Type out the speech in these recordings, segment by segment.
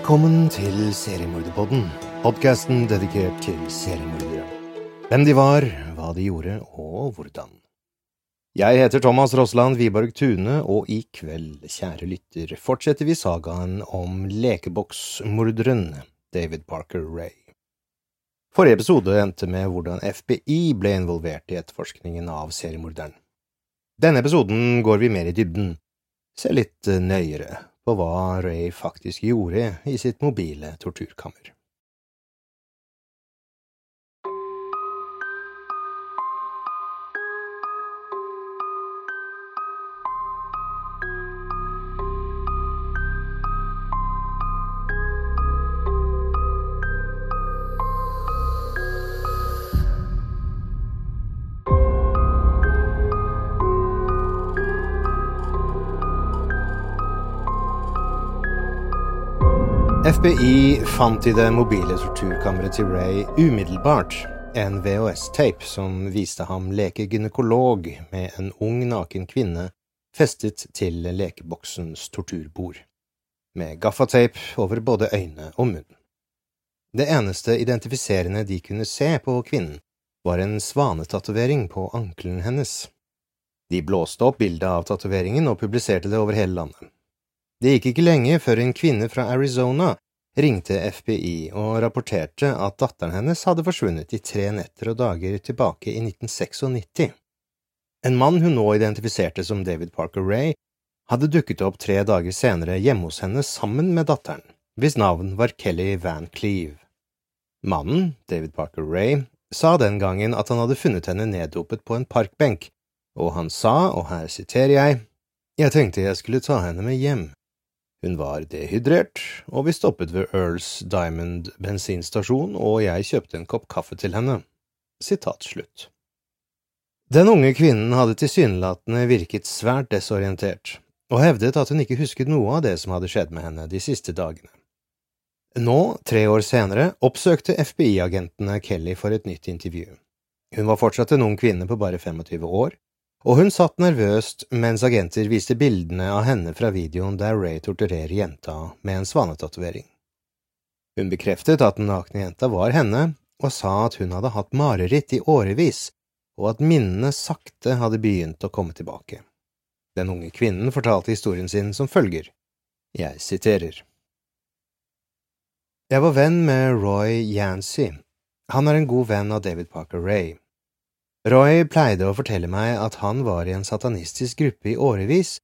Velkommen til Seriemorderpodden, podkasten dedikert til seriemordere. Hvem de var, hva de gjorde og hvordan. Jeg heter Thomas Rossland Wiborg Tune, og i kveld, kjære lytter, fortsetter vi sagaen om lekeboksmorderen David Parker Ray. Forrige episode endte med hvordan FBI ble involvert i etterforskningen av seriemorderen. Denne episoden går vi mer i dybden, se litt nøyere på hva Ray faktisk gjorde i sitt mobile torturkammer. FBI fant i det mobile torturkammeret til Ray umiddelbart en VHS-tape som viste ham leke gynekolog med en ung, naken kvinne festet til lekeboksens torturbord, med gaffatape over både øyne og munn. Det eneste identifiserende de kunne se på kvinnen, var en svanetatovering på ankelen hennes. De blåste opp bildet av tatoveringen og publiserte det over hele landet. Det gikk ikke lenge før en kvinne fra Arizona ringte FBI og rapporterte at datteren hennes hadde forsvunnet i tre netter og dager tilbake i 1996. En mann hun nå identifiserte som David Parker Ray, hadde dukket opp tre dager senere hjemme hos henne sammen med datteren, hvis navn var Kelly Van Cleve. Mannen, David Parker Ray, sa den gangen at han hadde funnet henne neddopet på en parkbenk, og han sa, og her siterer jeg, jeg tenkte jeg skulle ta henne med hjem. Hun var dehydrert, og vi stoppet ved Earls Diamond bensinstasjon, og jeg kjøpte en kopp kaffe til henne. Sitat slutt. Den unge kvinnen hadde tilsynelatende virket svært desorientert, og hevdet at hun ikke husket noe av det som hadde skjedd med henne de siste dagene. Nå, tre år senere, oppsøkte FBI-agentene Kelly for et nytt intervju. Hun var fortsatt en ung kvinne på bare 25 år, og hun satt nervøst mens agenter viste bildene av henne fra videoen der Ray torturerer jenta med en svanetatovering. Hun bekreftet at den nakne jenta var henne, og sa at hun hadde hatt mareritt i årevis, og at minnene sakte hadde begynt å komme tilbake. Den unge kvinnen fortalte historien sin som følger. Jeg siterer. Jeg var venn med Roy Yancy. Han er en god venn av David Parker Ray. Roy pleide å fortelle meg at han var i en satanistisk gruppe i årevis,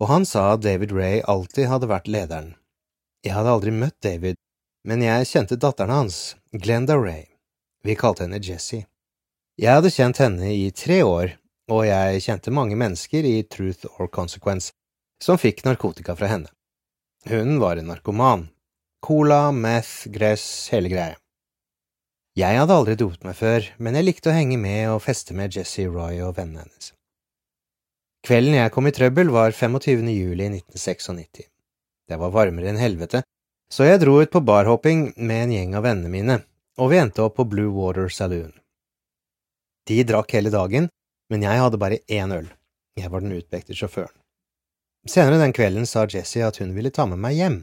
og han sa at David Ray alltid hadde vært lederen. Jeg hadde aldri møtt David, men jeg kjente datteren hans, Glenda Ray. Vi kalte henne Jessie. Jeg hadde kjent henne i tre år, og jeg kjente mange mennesker i Truth or Consequence som fikk narkotika fra henne. Hun var en narkoman. Cola, meth, gress, hele greia. Jeg hadde aldri dopet meg før, men jeg likte å henge med og feste med Jesse Roy og vennene hennes. Kvelden jeg kom i trøbbel, var 25. juli 1996. Det var varmere enn helvete, så jeg dro ut på barhopping med en gjeng av vennene mine, og vi endte opp på Blue Water Saloon. De drakk hele dagen, men jeg hadde bare én øl. Jeg var den utpekte sjåføren. Senere den kvelden sa Jesse at hun ville ta med meg hjem.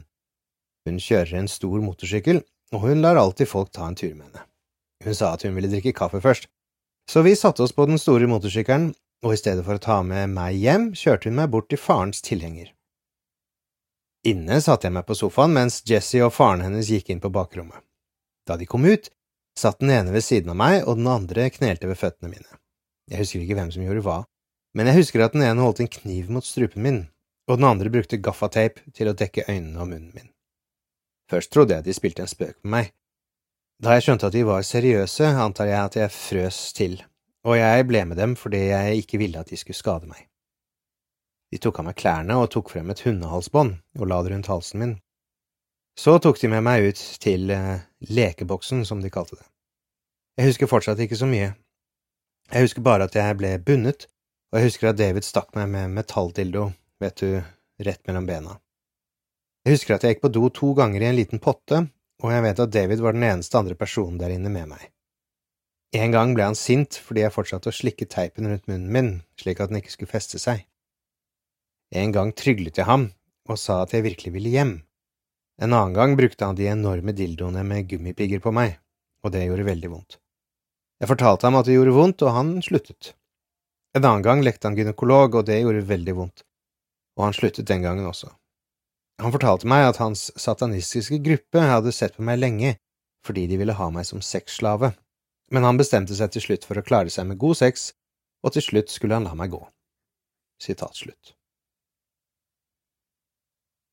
Hun kjører en stor motorsykkel, og hun lar alltid folk ta en tur med henne. Hun sa at hun ville drikke kaffe først. Så vi satte oss på den store motorsykkelen, og i stedet for å ta med meg hjem, kjørte hun meg bort til farens tilhenger. Inne satte jeg meg på sofaen mens Jesse og faren hennes gikk inn på bakrommet. Da de kom ut, satt den ene ved siden av meg, og den andre knelte ved føttene mine. Jeg husker ikke hvem som gjorde hva, men jeg husker at den ene holdt en kniv mot strupen min, og den andre brukte gaffateip til å dekke øynene og munnen min. Først trodde jeg de spilte en spøk med meg, Da jeg skjønte at de var seriøse, antar jeg at jeg frøs til, og jeg ble med dem fordi jeg ikke ville at de skulle skade meg. De tok av meg klærne og tok frem et hundehalsbånd og la det rundt halsen min. Så tok de med meg ut til eh, lekeboksen, som de kalte det. Jeg husker fortsatt ikke så mye. Jeg husker bare at jeg ble bundet, og jeg husker at David stakk meg med metalldildo, vet du, rett mellom bena. Jeg husker at jeg gikk på do to ganger i en liten potte, og jeg vet at David var den eneste andre personen der inne med meg. En gang ble han sint fordi jeg fortsatte å slikke teipen rundt munnen min slik at den ikke skulle feste seg. En gang tryglet jeg ham og sa at jeg virkelig ville hjem. En annen gang brukte han de enorme dildoene med gummipigger på meg, og det gjorde veldig vondt. Jeg fortalte ham at det gjorde vondt, og han sluttet. En annen gang lekte han gynekolog, og det gjorde veldig vondt, og han sluttet den gangen også. Han fortalte meg at hans satanistiske gruppe hadde sett på meg lenge fordi de ville ha meg som sexslave, men han bestemte seg til slutt for å klare seg med god sex, og til slutt skulle han la meg gå. Sitat slutt.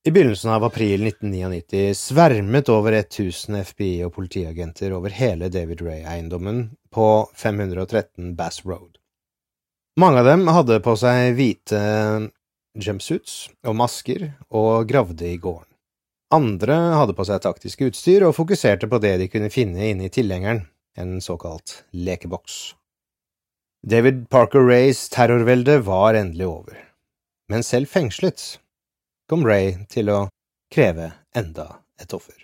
I begynnelsen av april 1999 svermet over 1000 FBI og politiagenter over hele David Ray-eiendommen på 513 Bass Road. Mange av dem hadde på seg hvite jumpsuits og masker og gravde i gården. Andre hadde på seg taktisk utstyr og fokuserte på det de kunne finne inne i tilhengeren, en såkalt lekeboks. David Parker Rays terrorvelde var endelig over, men selv fengslet kom Ray til å kreve enda et offer.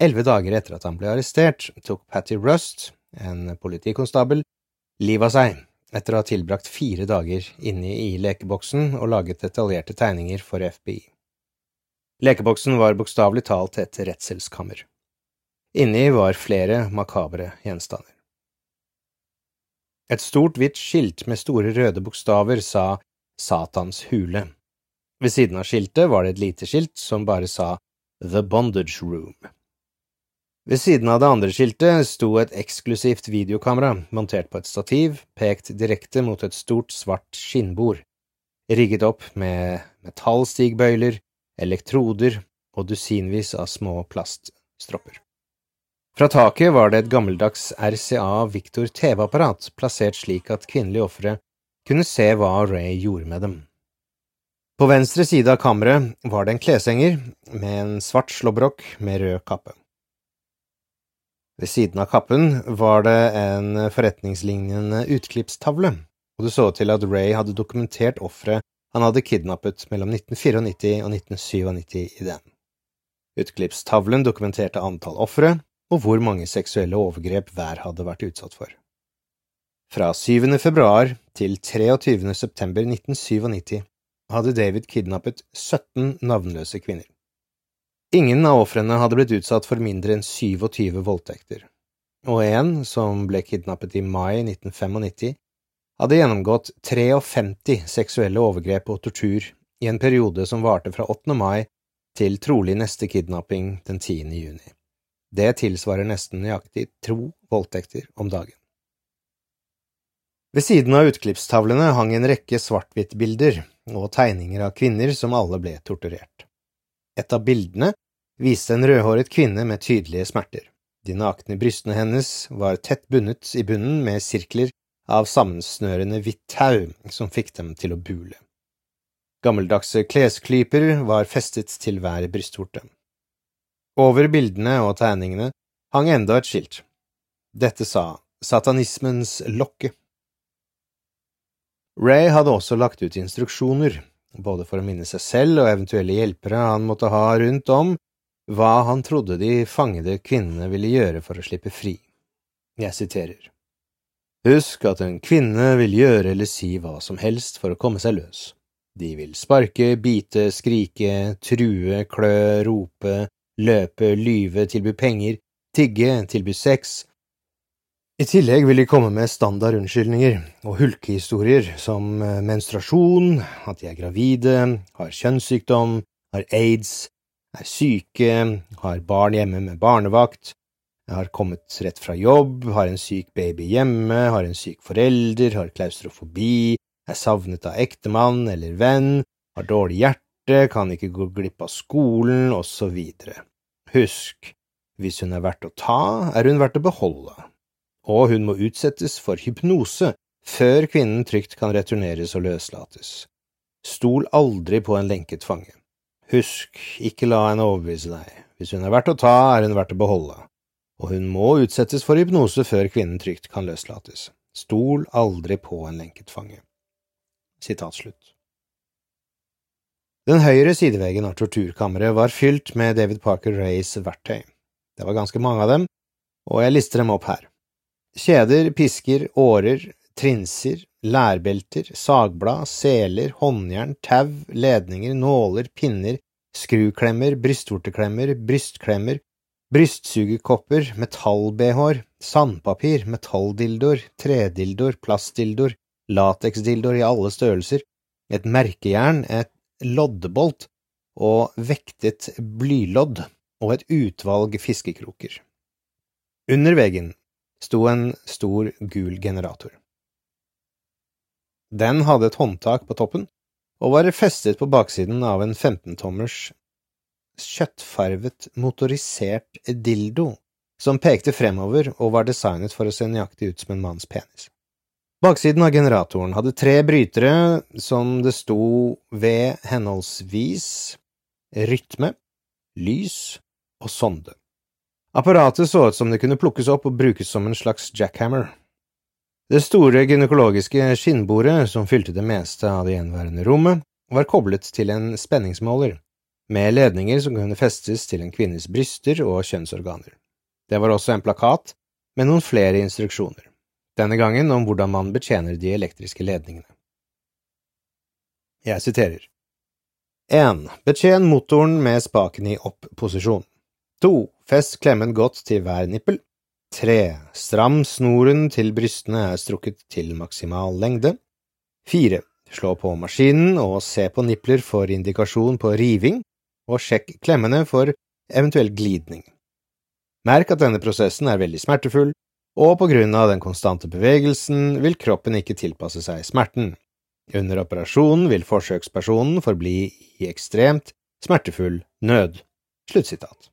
Elleve dager etter at han ble arrestert, tok Patty Rust, en politikonstabel, livet av seg etter å ha tilbrakt fire dager inne i lekeboksen og laget detaljerte tegninger for FBI. Lekeboksen var bokstavelig talt et redselskammer. Inni var flere makabre gjenstander. Et stort, hvitt skilt med store røde bokstaver sa Satans hule. Ved siden av skiltet var det et lite skilt som bare sa The Bondage Room. Ved siden av det andre skiltet sto et eksklusivt videokamera montert på et stativ, pekt direkte mot et stort, svart skinnbord, rigget opp med metallstigbøyler, elektroder og dusinvis av små plaststropper. Fra taket var det et gammeldags RCA Victor TV-apparat plassert slik at kvinnelige ofre kunne se hva Ray gjorde med dem. På venstre side av kammeret var det en kleshenger med en svart slåbrok med rød kappe. Ved siden av kappen var det en forretningslignende utklippstavle, og det så til at Ray hadde dokumentert offeret han hadde kidnappet mellom 1994 og 1997 i den. Utklippstavlen dokumenterte antall ofre, og hvor mange seksuelle overgrep hver hadde vært utsatt for. Fra 7. februar til 23. september 1997 hadde David kidnappet 17 navnløse kvinner. Ingen av ofrene hadde blitt utsatt for mindre enn 27 voldtekter, og en, som ble kidnappet i mai 1995, hadde gjennomgått 53 seksuelle overgrep og tortur i en periode som varte fra 8. mai til trolig neste kidnapping den 10. juni. Det tilsvarer nesten nøyaktig to voldtekter om dagen. Ved siden av utklippstavlene hang en rekke svart-hvitt-bilder og tegninger av kvinner som alle ble torturert. Et av bildene viste en rødhåret kvinne med tydelige smerter. De nakne brystene hennes var tett bundet i bunnen med sirkler av sammensnørende hvitt tau som fikk dem til å bule. Gammeldagse klesklyper var festet til hver brystvorte. Over bildene og tegningene hang enda et skilt. Dette sa Satanismens lokke. Ray hadde også lagt ut instruksjoner, både for å minne seg selv og eventuelle hjelpere han måtte ha rundt om, hva han trodde de fangede kvinnene ville gjøre for å slippe fri. Jeg siterer. Husk at en kvinne vil gjøre eller si hva som helst for å komme seg løs. De vil sparke, bite, skrike, true, klø, rope, løpe, lyve, tilby penger, tigge, tilby sex. I tillegg vil de komme med standard unnskyldninger og hulkehistorier som eh, menstruasjon, at de er gravide, har kjønnssykdom, har aids, er syke, har barn hjemme med barnevakt, har kommet rett fra jobb, har en syk baby hjemme, har en syk forelder, har klaustrofobi, er savnet av ektemann eller venn, har dårlig hjerte, kan ikke gå glipp av skolen, osv. Husk, Hvis hun er verdt å ta, er hun verdt å beholde, og hun må utsettes for hypnose før kvinnen trygt kan returneres og løslates. Stol aldri på en lenket fange. Husk, ikke la henne overbevise deg. Hvis hun er verdt å ta, er hun verdt å beholde, og hun må utsettes for hypnose før kvinnen trygt kan løslates. Stol aldri på en lenket fange. Sitat slutt. Den høyre sideveggen av torturkammeret var fylt med David Parker Rays verktøy. Det var ganske mange av dem, og jeg lister dem opp her. Kjeder, pisker, årer, trinser, lærbelter, sagblad, seler, håndjern, tau, ledninger, nåler, pinner, skruklemmer, brystvorteklemmer, brystklemmer, brystsugerkopper, metall-bh-er, sandpapir, metalldildoer, tredildoer, plastdildoer, lateksdildoer i alle størrelser, et merkejern, et loddebolt og vektet blylodd og et utvalg fiskekroker. Under veggen sto en stor, gul generator. Den hadde et håndtak på toppen og var festet på baksiden av en 15-tommers kjøttfarvet motorisert dildo som pekte fremover og var designet for å se nøyaktig ut som en manns penis. Baksiden av generatoren hadde tre brytere som det sto ved henholdsvis rytme, lys og sonde. Apparatet så ut som det kunne plukkes opp og brukes som en slags jackhammer. Det store gynekologiske skinnbordet som fylte det meste av det gjenværende rommet, var koblet til en spenningsmåler, med ledninger som kunne festes til en kvinnes bryster og kjønnsorganer. Det var også en plakat med noen flere instruksjoner denne gangen om hvordan man betjener de elektriske ledningene. Jeg siterer. 1. Betjen motoren med spaken i opp-posisjon. 2. Fest klemmen godt til hver nippel. 3. Stram snoren til brystene er strukket til maksimal lengde. 4. Slå på maskinen og se på nipler for indikasjon på riving, og sjekk klemmene for eventuell glidning. Merk at denne prosessen er veldig smertefull, og på grunn av den konstante bevegelsen vil kroppen ikke tilpasse seg smerten. Under operasjonen vil forsøkspersonen forbli i ekstremt smertefull nød. Sluttsitat.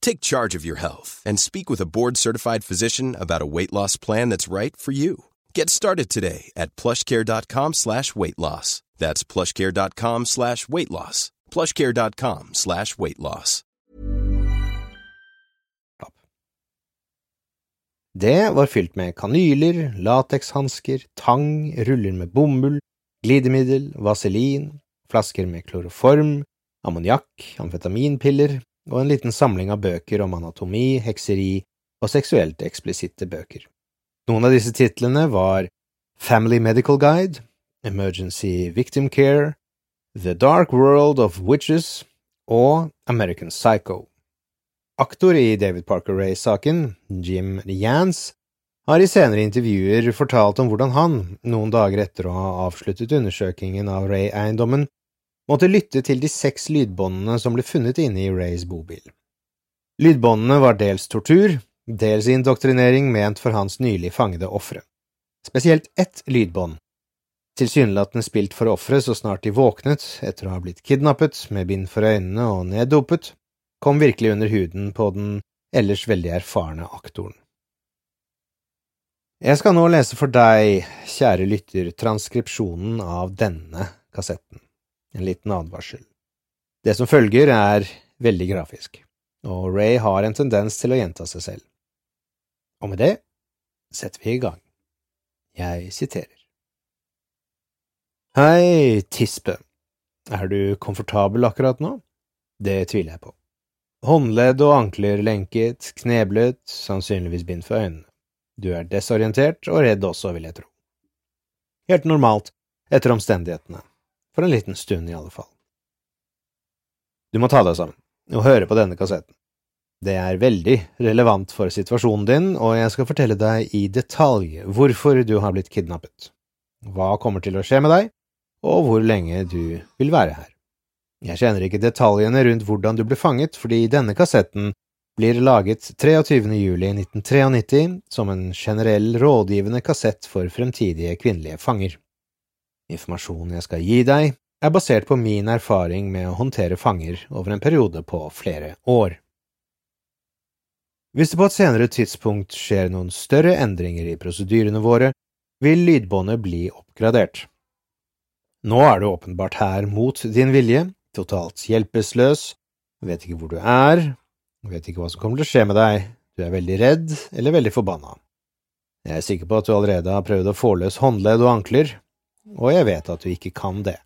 Take charge of your health and speak with a board-certified physician about a weight loss plan that's right for you. Get started today at plushcare.com slash weight loss. That's plushcare.com slash weight loss. plushcare.com slash weight loss. Det var fylt med kanyler, latekshansker, tang, ruller med bomull, glidemiddel, vaselin, flasker med kloroform, ammoniakk, amfetaminpiller og en liten samling av bøker om anatomi, hekseri og seksuelt eksplisitte bøker. Noen av disse titlene var Family Medical Guide, Emergency Victim Care, The Dark World of Witches og American Psycho. Aktor i David Parker Ray-saken, Jim Yance, har i senere intervjuer fortalt om hvordan han, noen dager etter å ha avsluttet undersøkingen av Ray-eiendommen, måtte lytte til de seks lydbåndene som ble funnet inne i Rays bobil. Lydbåndene var dels tortur, dels indoktrinering ment for hans nylig fangede ofre. Spesielt ett lydbånd, tilsynelatende spilt for offeret så snart de våknet etter å ha blitt kidnappet med bind for øynene og neddopet, kom virkelig under huden på den ellers veldig erfarne aktoren. Jeg skal nå lese for deg, kjære lytter, transkripsjonen av denne kassetten, en liten advarsel. Det som følger, er veldig grafisk, og Ray har en tendens til å gjenta seg selv. Og med det setter vi i gang. Jeg siterer. Hei, tispe. Er du komfortabel akkurat nå? Det tviler jeg på. Håndledd og ankler lenket, kneblet, sannsynligvis bind for øynene. Du er desorientert og redd også, vil jeg tro. Helt normalt, etter omstendighetene. For en liten stund, i alle fall. Du må ta deg sammen og høre på denne kassetten. Det er veldig relevant for situasjonen din, og jeg skal fortelle deg i detalj hvorfor du har blitt kidnappet, hva kommer til å skje med deg, og hvor lenge du vil være her. Jeg kjenner ikke detaljene rundt hvordan du ble fanget, fordi denne kassetten blir laget 23. juli 1993 som en generell rådgivende kassett for fremtidige kvinnelige fanger. Informasjonen jeg skal gi deg, er basert på min erfaring med å håndtere fanger over en periode på flere år. Hvis det på et senere tidspunkt skjer noen større endringer i prosedyrene våre, vil lydbåndet bli oppgradert. Nå er du åpenbart her mot din vilje, totalt hjelpeløs, vet ikke hvor du er, vet ikke hva som kommer til å skje med deg, du er veldig redd eller veldig forbanna. Jeg er sikker på at du allerede har prøvd å få løs håndledd og ankler, og jeg vet at du ikke kan det.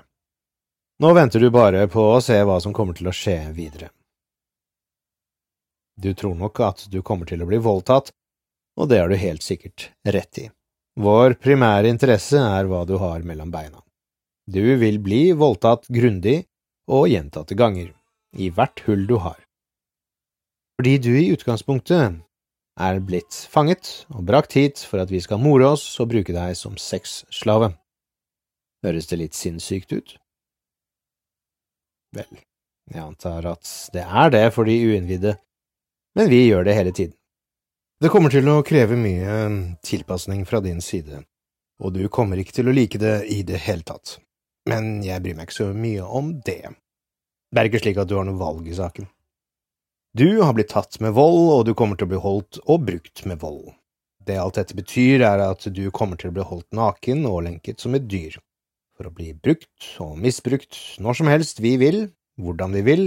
Nå venter du bare på å se hva som kommer til å skje videre. Du tror nok at du kommer til å bli voldtatt, og det har du helt sikkert rett i. Vår primære interesse er hva du har mellom beina. Du vil bli voldtatt grundig og gjentatte ganger, i hvert hull du har. Fordi du i utgangspunktet er blitt fanget og brakt hit for at vi skal more oss og bruke deg som sexslave. Høres det litt sinnssykt ut? Vel, jeg antar at det er det for de uinnvidde men vi gjør det hele tiden. Det kommer til å kreve mye tilpasning fra din side, og du kommer ikke til å like det i det hele tatt, men jeg bryr meg ikke så mye om det. Det er ikke slik at du har noe valg i saken. Du har blitt tatt med vold, og du kommer til å bli holdt og brukt med vold. Det alt dette betyr, er at du kommer til å bli holdt naken og lenket som et dyr, for å bli brukt og misbrukt når som helst vi vil, hvordan vi vil,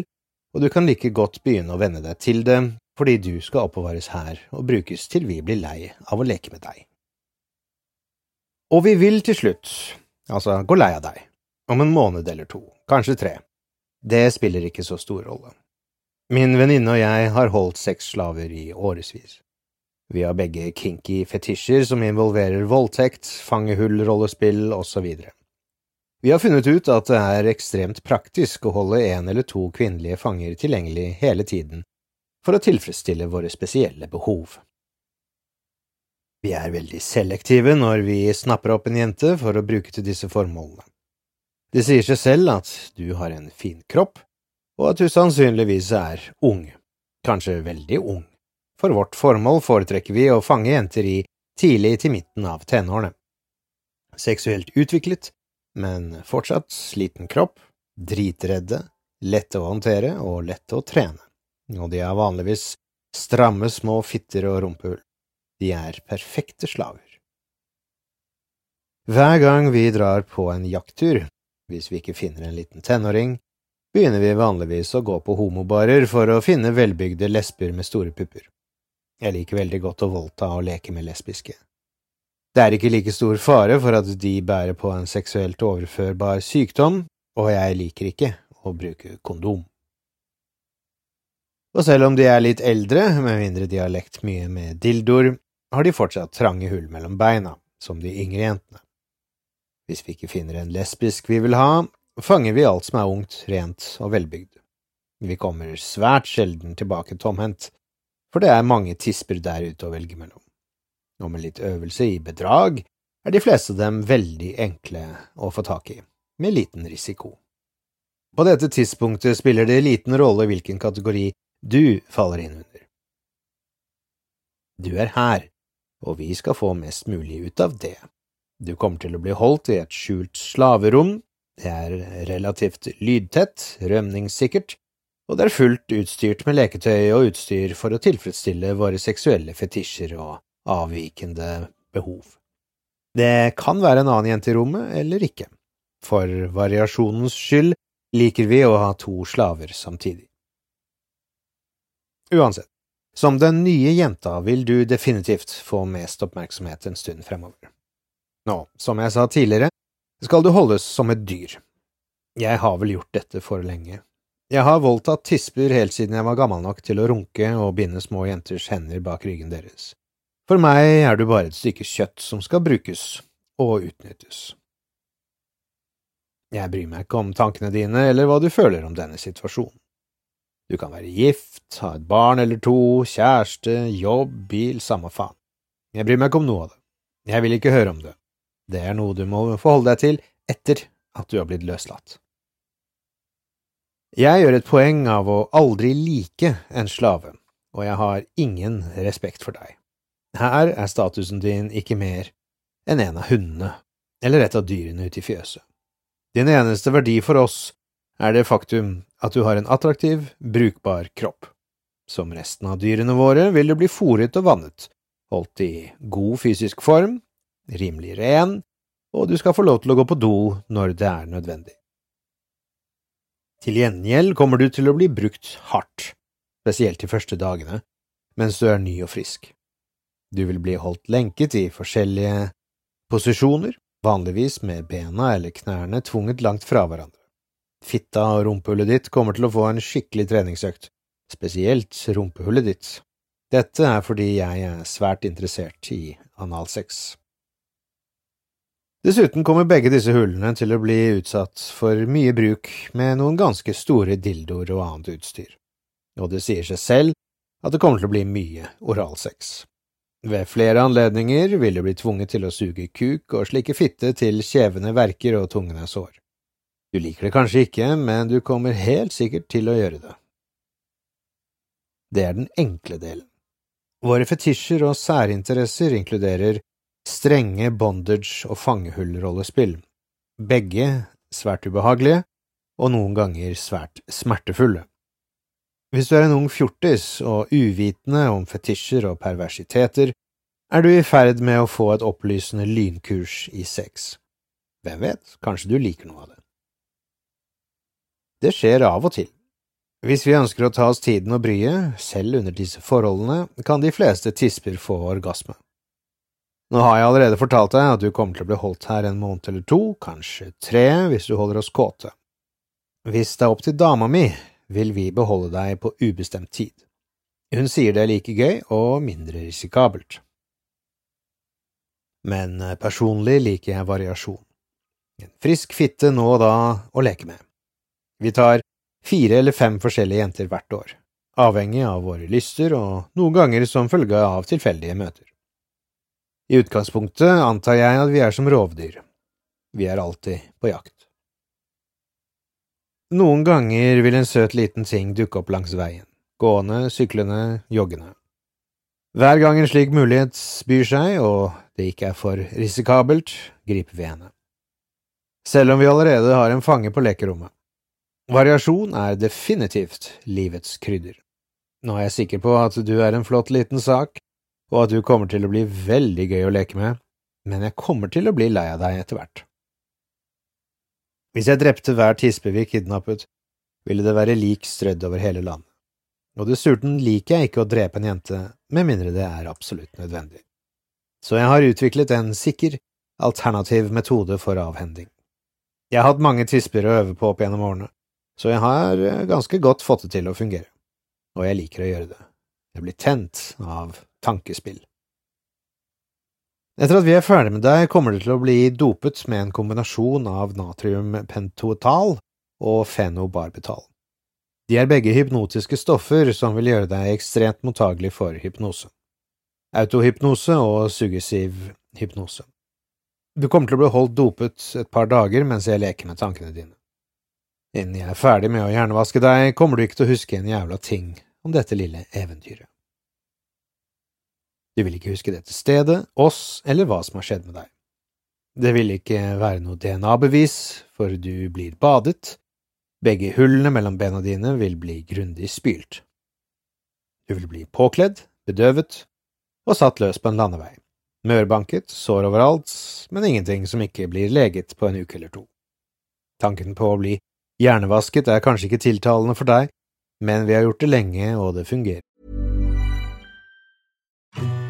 og du kan like godt begynne å venne deg til det, fordi du skal oppbevares her og brukes til vi blir lei av å leke med deg. Og vi vil til slutt, altså gå lei av deg, om en måned eller to, kanskje tre. Det spiller ikke så stor rolle. Min venninne og jeg har holdt sexslaver i årevis. Vi har begge kinky fetisjer som involverer voldtekt, fangehull, rollespill osv. Vi har funnet ut at det er ekstremt praktisk å holde en eller to kvinnelige fanger tilgjengelig hele tiden for å tilfredsstille våre spesielle behov. Vi er veldig selektive når vi snapper opp en jente for å bruke til disse formålene. Det sier seg selv at du har en fin kropp, og at du sannsynligvis er ung, kanskje veldig ung. For vårt formål foretrekker vi å fange jenter i tidlig til midten av tenårene. Seksuelt utviklet, men fortsatt sliten kropp, dritredde, lette å håndtere og lette å trene og de er vanligvis stramme små fitter og rumpehull. De er perfekte slaver. Hver gang vi drar på en jakttur, hvis vi ikke finner en liten tenåring, begynner vi vanligvis å gå på homobarer for å finne velbygde lesber med store pupper. Jeg liker veldig godt å voldta og leke med lesbiske. Det er ikke like stor fare for at de bærer på en seksuelt overførbar sykdom, og jeg liker ikke å bruke kondom. Og selv om de er litt eldre, med mindre de har lekt mye med dildoer, har de fortsatt trange hull mellom beina, som de yngre jentene. Hvis vi ikke finner en lesbisk vi vil ha, fanger vi alt som er ungt, rent og velbygd. Vi kommer svært sjelden tilbake tomhendt, for det er mange tisper der ute å velge mellom. Og med litt øvelse i bedrag er de fleste av dem veldig enkle å få tak i, med liten risiko. På dette tidspunktet spiller det liten rolle hvilken kategori du faller inn under. Du er her, og vi skal få mest mulig ut av det. Du kommer til å bli holdt i et skjult slaverom, det er relativt lydtett, rømningssikkert, og det er fullt utstyrt med leketøy og utstyr for å tilfredsstille våre seksuelle fetisjer og avvikende behov. Det kan være en annen jente i rommet eller ikke. For variasjonens skyld liker vi å ha to slaver samtidig. Uansett, som den nye jenta vil du definitivt få mest oppmerksomhet en stund fremover. Nå, som jeg sa tidligere, skal du holdes som et dyr. Jeg har vel gjort dette for lenge. Jeg har voldtatt tisper helt siden jeg var gammel nok til å runke og binde små jenters hender bak ryggen deres. For meg er du bare et stykke kjøtt som skal brukes og utnyttes. Jeg bryr meg ikke om tankene dine eller hva du føler om denne situasjonen. Du kan være gift, ha et barn eller to, kjæreste, jobb, bil, samme faen. Jeg bryr meg ikke om noe av det. Jeg vil ikke høre om det. Det er noe du må forholde deg til etter at du har blitt løslatt. Jeg gjør et poeng av å aldri like en slave, og jeg har ingen respekt for deg. Her er statusen din ikke mer enn en av hundene, eller et av dyrene ute i fjøset. Din eneste verdi for oss er det faktum at du har en attraktiv, brukbar kropp. Som resten av dyrene våre vil du bli fòret og vannet, holdt i god fysisk form, rimelig ren, og du skal få lov til å gå på do når det er nødvendig. Til gjengjeld kommer du til å bli brukt hardt, spesielt de første dagene, mens du er ny og frisk. Du vil bli holdt lenket i forskjellige posisjoner, vanligvis med bena eller knærne tvunget langt fra hverandre. Fitta og rumpehullet ditt kommer til å få en skikkelig treningsøkt, spesielt rumpehullet ditt. Dette er fordi jeg er svært interessert i analsex. Dessuten kommer begge disse hullene til å bli utsatt for mye bruk med noen ganske store dildoer og annet utstyr, og det sier seg selv at det kommer til å bli mye oralsex. Ved flere anledninger vil du bli tvunget til å suge kuk og slike fitte til kjevene verker og tungene sår. Du liker det kanskje ikke, men du kommer helt sikkert til å gjøre det. Det er den enkle delen. Våre fetisjer og særinteresser inkluderer strenge bondage- og fangehullrollespill, begge svært ubehagelige og noen ganger svært smertefulle. Hvis du er en ung fjortis og uvitende om fetisjer og perversiteter, er du i ferd med å få et opplysende lynkurs i sex. Hvem vet, kanskje du liker noe av det. Det skjer av og til. Hvis vi ønsker å ta oss tiden og bryet, selv under disse forholdene, kan de fleste tisper få orgasme. Nå har jeg allerede fortalt deg at du kommer til å bli holdt her en måned eller to, kanskje tre, hvis du holder oss kåte. Hvis det er opp til dama mi, vil vi beholde deg på ubestemt tid. Hun sier det er like gøy og mindre risikabelt. Men eh, personlig liker jeg variasjon. En frisk fitte nå og da å leke med. Vi tar fire eller fem forskjellige jenter hvert år, avhengig av våre lyster og noen ganger som følge av tilfeldige møter. I utgangspunktet antar jeg at vi er som rovdyr. Vi er alltid på jakt. Noen ganger vil en søt liten ting dukke opp langs veien, gående, syklende, joggende. Hver gang en slik mulighet byr seg, og det ikke er for risikabelt, griper vi henne. Selv om vi allerede har en fange på lekerommet. Variasjon er definitivt livets krydder. Nå er jeg sikker på at du er en flott liten sak, og at du kommer til å bli veldig gøy å leke med, men jeg kommer til å bli lei av deg etter hvert. Hvis jeg drepte hver tispe vi kidnappet, ville det være lik strødd over hele landet, og dessuten liker jeg ikke å drepe en jente med mindre det er absolutt nødvendig. Så jeg har utviklet en sikker, alternativ metode for avhending. Jeg har hatt mange tisper å øve på opp gjennom årene, så jeg har eh, ganske godt fått det til å fungere, og jeg liker å gjøre det. Jeg blir tent av tankespill. Etter at vi er ferdig med deg, kommer du til å bli dopet med en kombinasjon av natriumpentotal og fenobarbital. De er begge hypnotiske stoffer som vil gjøre deg ekstremt mottagelig for hypnose. Autohypnose og suggesiv hypnose. Du kommer til å bli holdt dopet et par dager mens jeg leker med tankene dine. Innen jeg er ferdig med å hjernevaske deg, kommer du ikke til å huske en jævla ting om dette lille eventyret. Du vil ikke huske dette stedet, oss eller hva som har skjedd med deg. Det vil ikke være noe DNA-bevis, for du blir badet, begge hullene mellom bena dine vil bli grundig spylt. Du vil bli påkledd, bedøvet og satt løs på en landevei, mørbanket, sår overalt, men ingenting som ikke blir leget på en uke eller to. Tanken på å bli Hjernevasket er kanskje ikke tiltalende for deg, men vi har gjort det lenge, og det fungerer.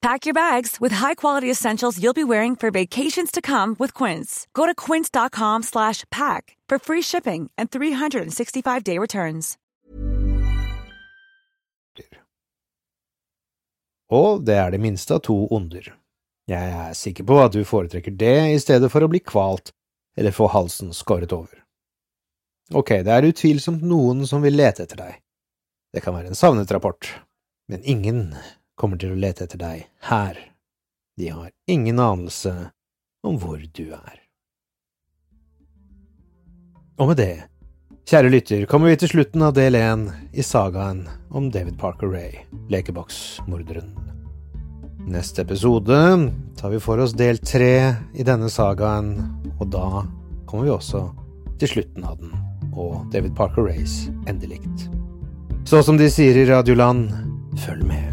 Pack your bags with high-quality essentials you'll be wearing for vacations to come with Quince. Go to quince.com slash pack for free shipping and 365-day returns. Og det er det minste av to onder. Jeg er sikker på at du foretrekker det i stedet for å bli kvalt eller få halsen skåret over. Ok, det er utvilsomt noen som vil lete etter deg. Det kan være en savnet rapport, men ingen kommer til å lete etter deg her. De har ingen anelse om hvor du er. Og med det, kjære lytter, kommer vi til slutten av del én i sagaen om David Parker Ray, lekeboksmorderen. Neste episode tar vi for oss del tre i denne sagaen, og da kommer vi også til slutten av den, og David Parker Rays endelikt. Så som de sier i Radioland, følg med.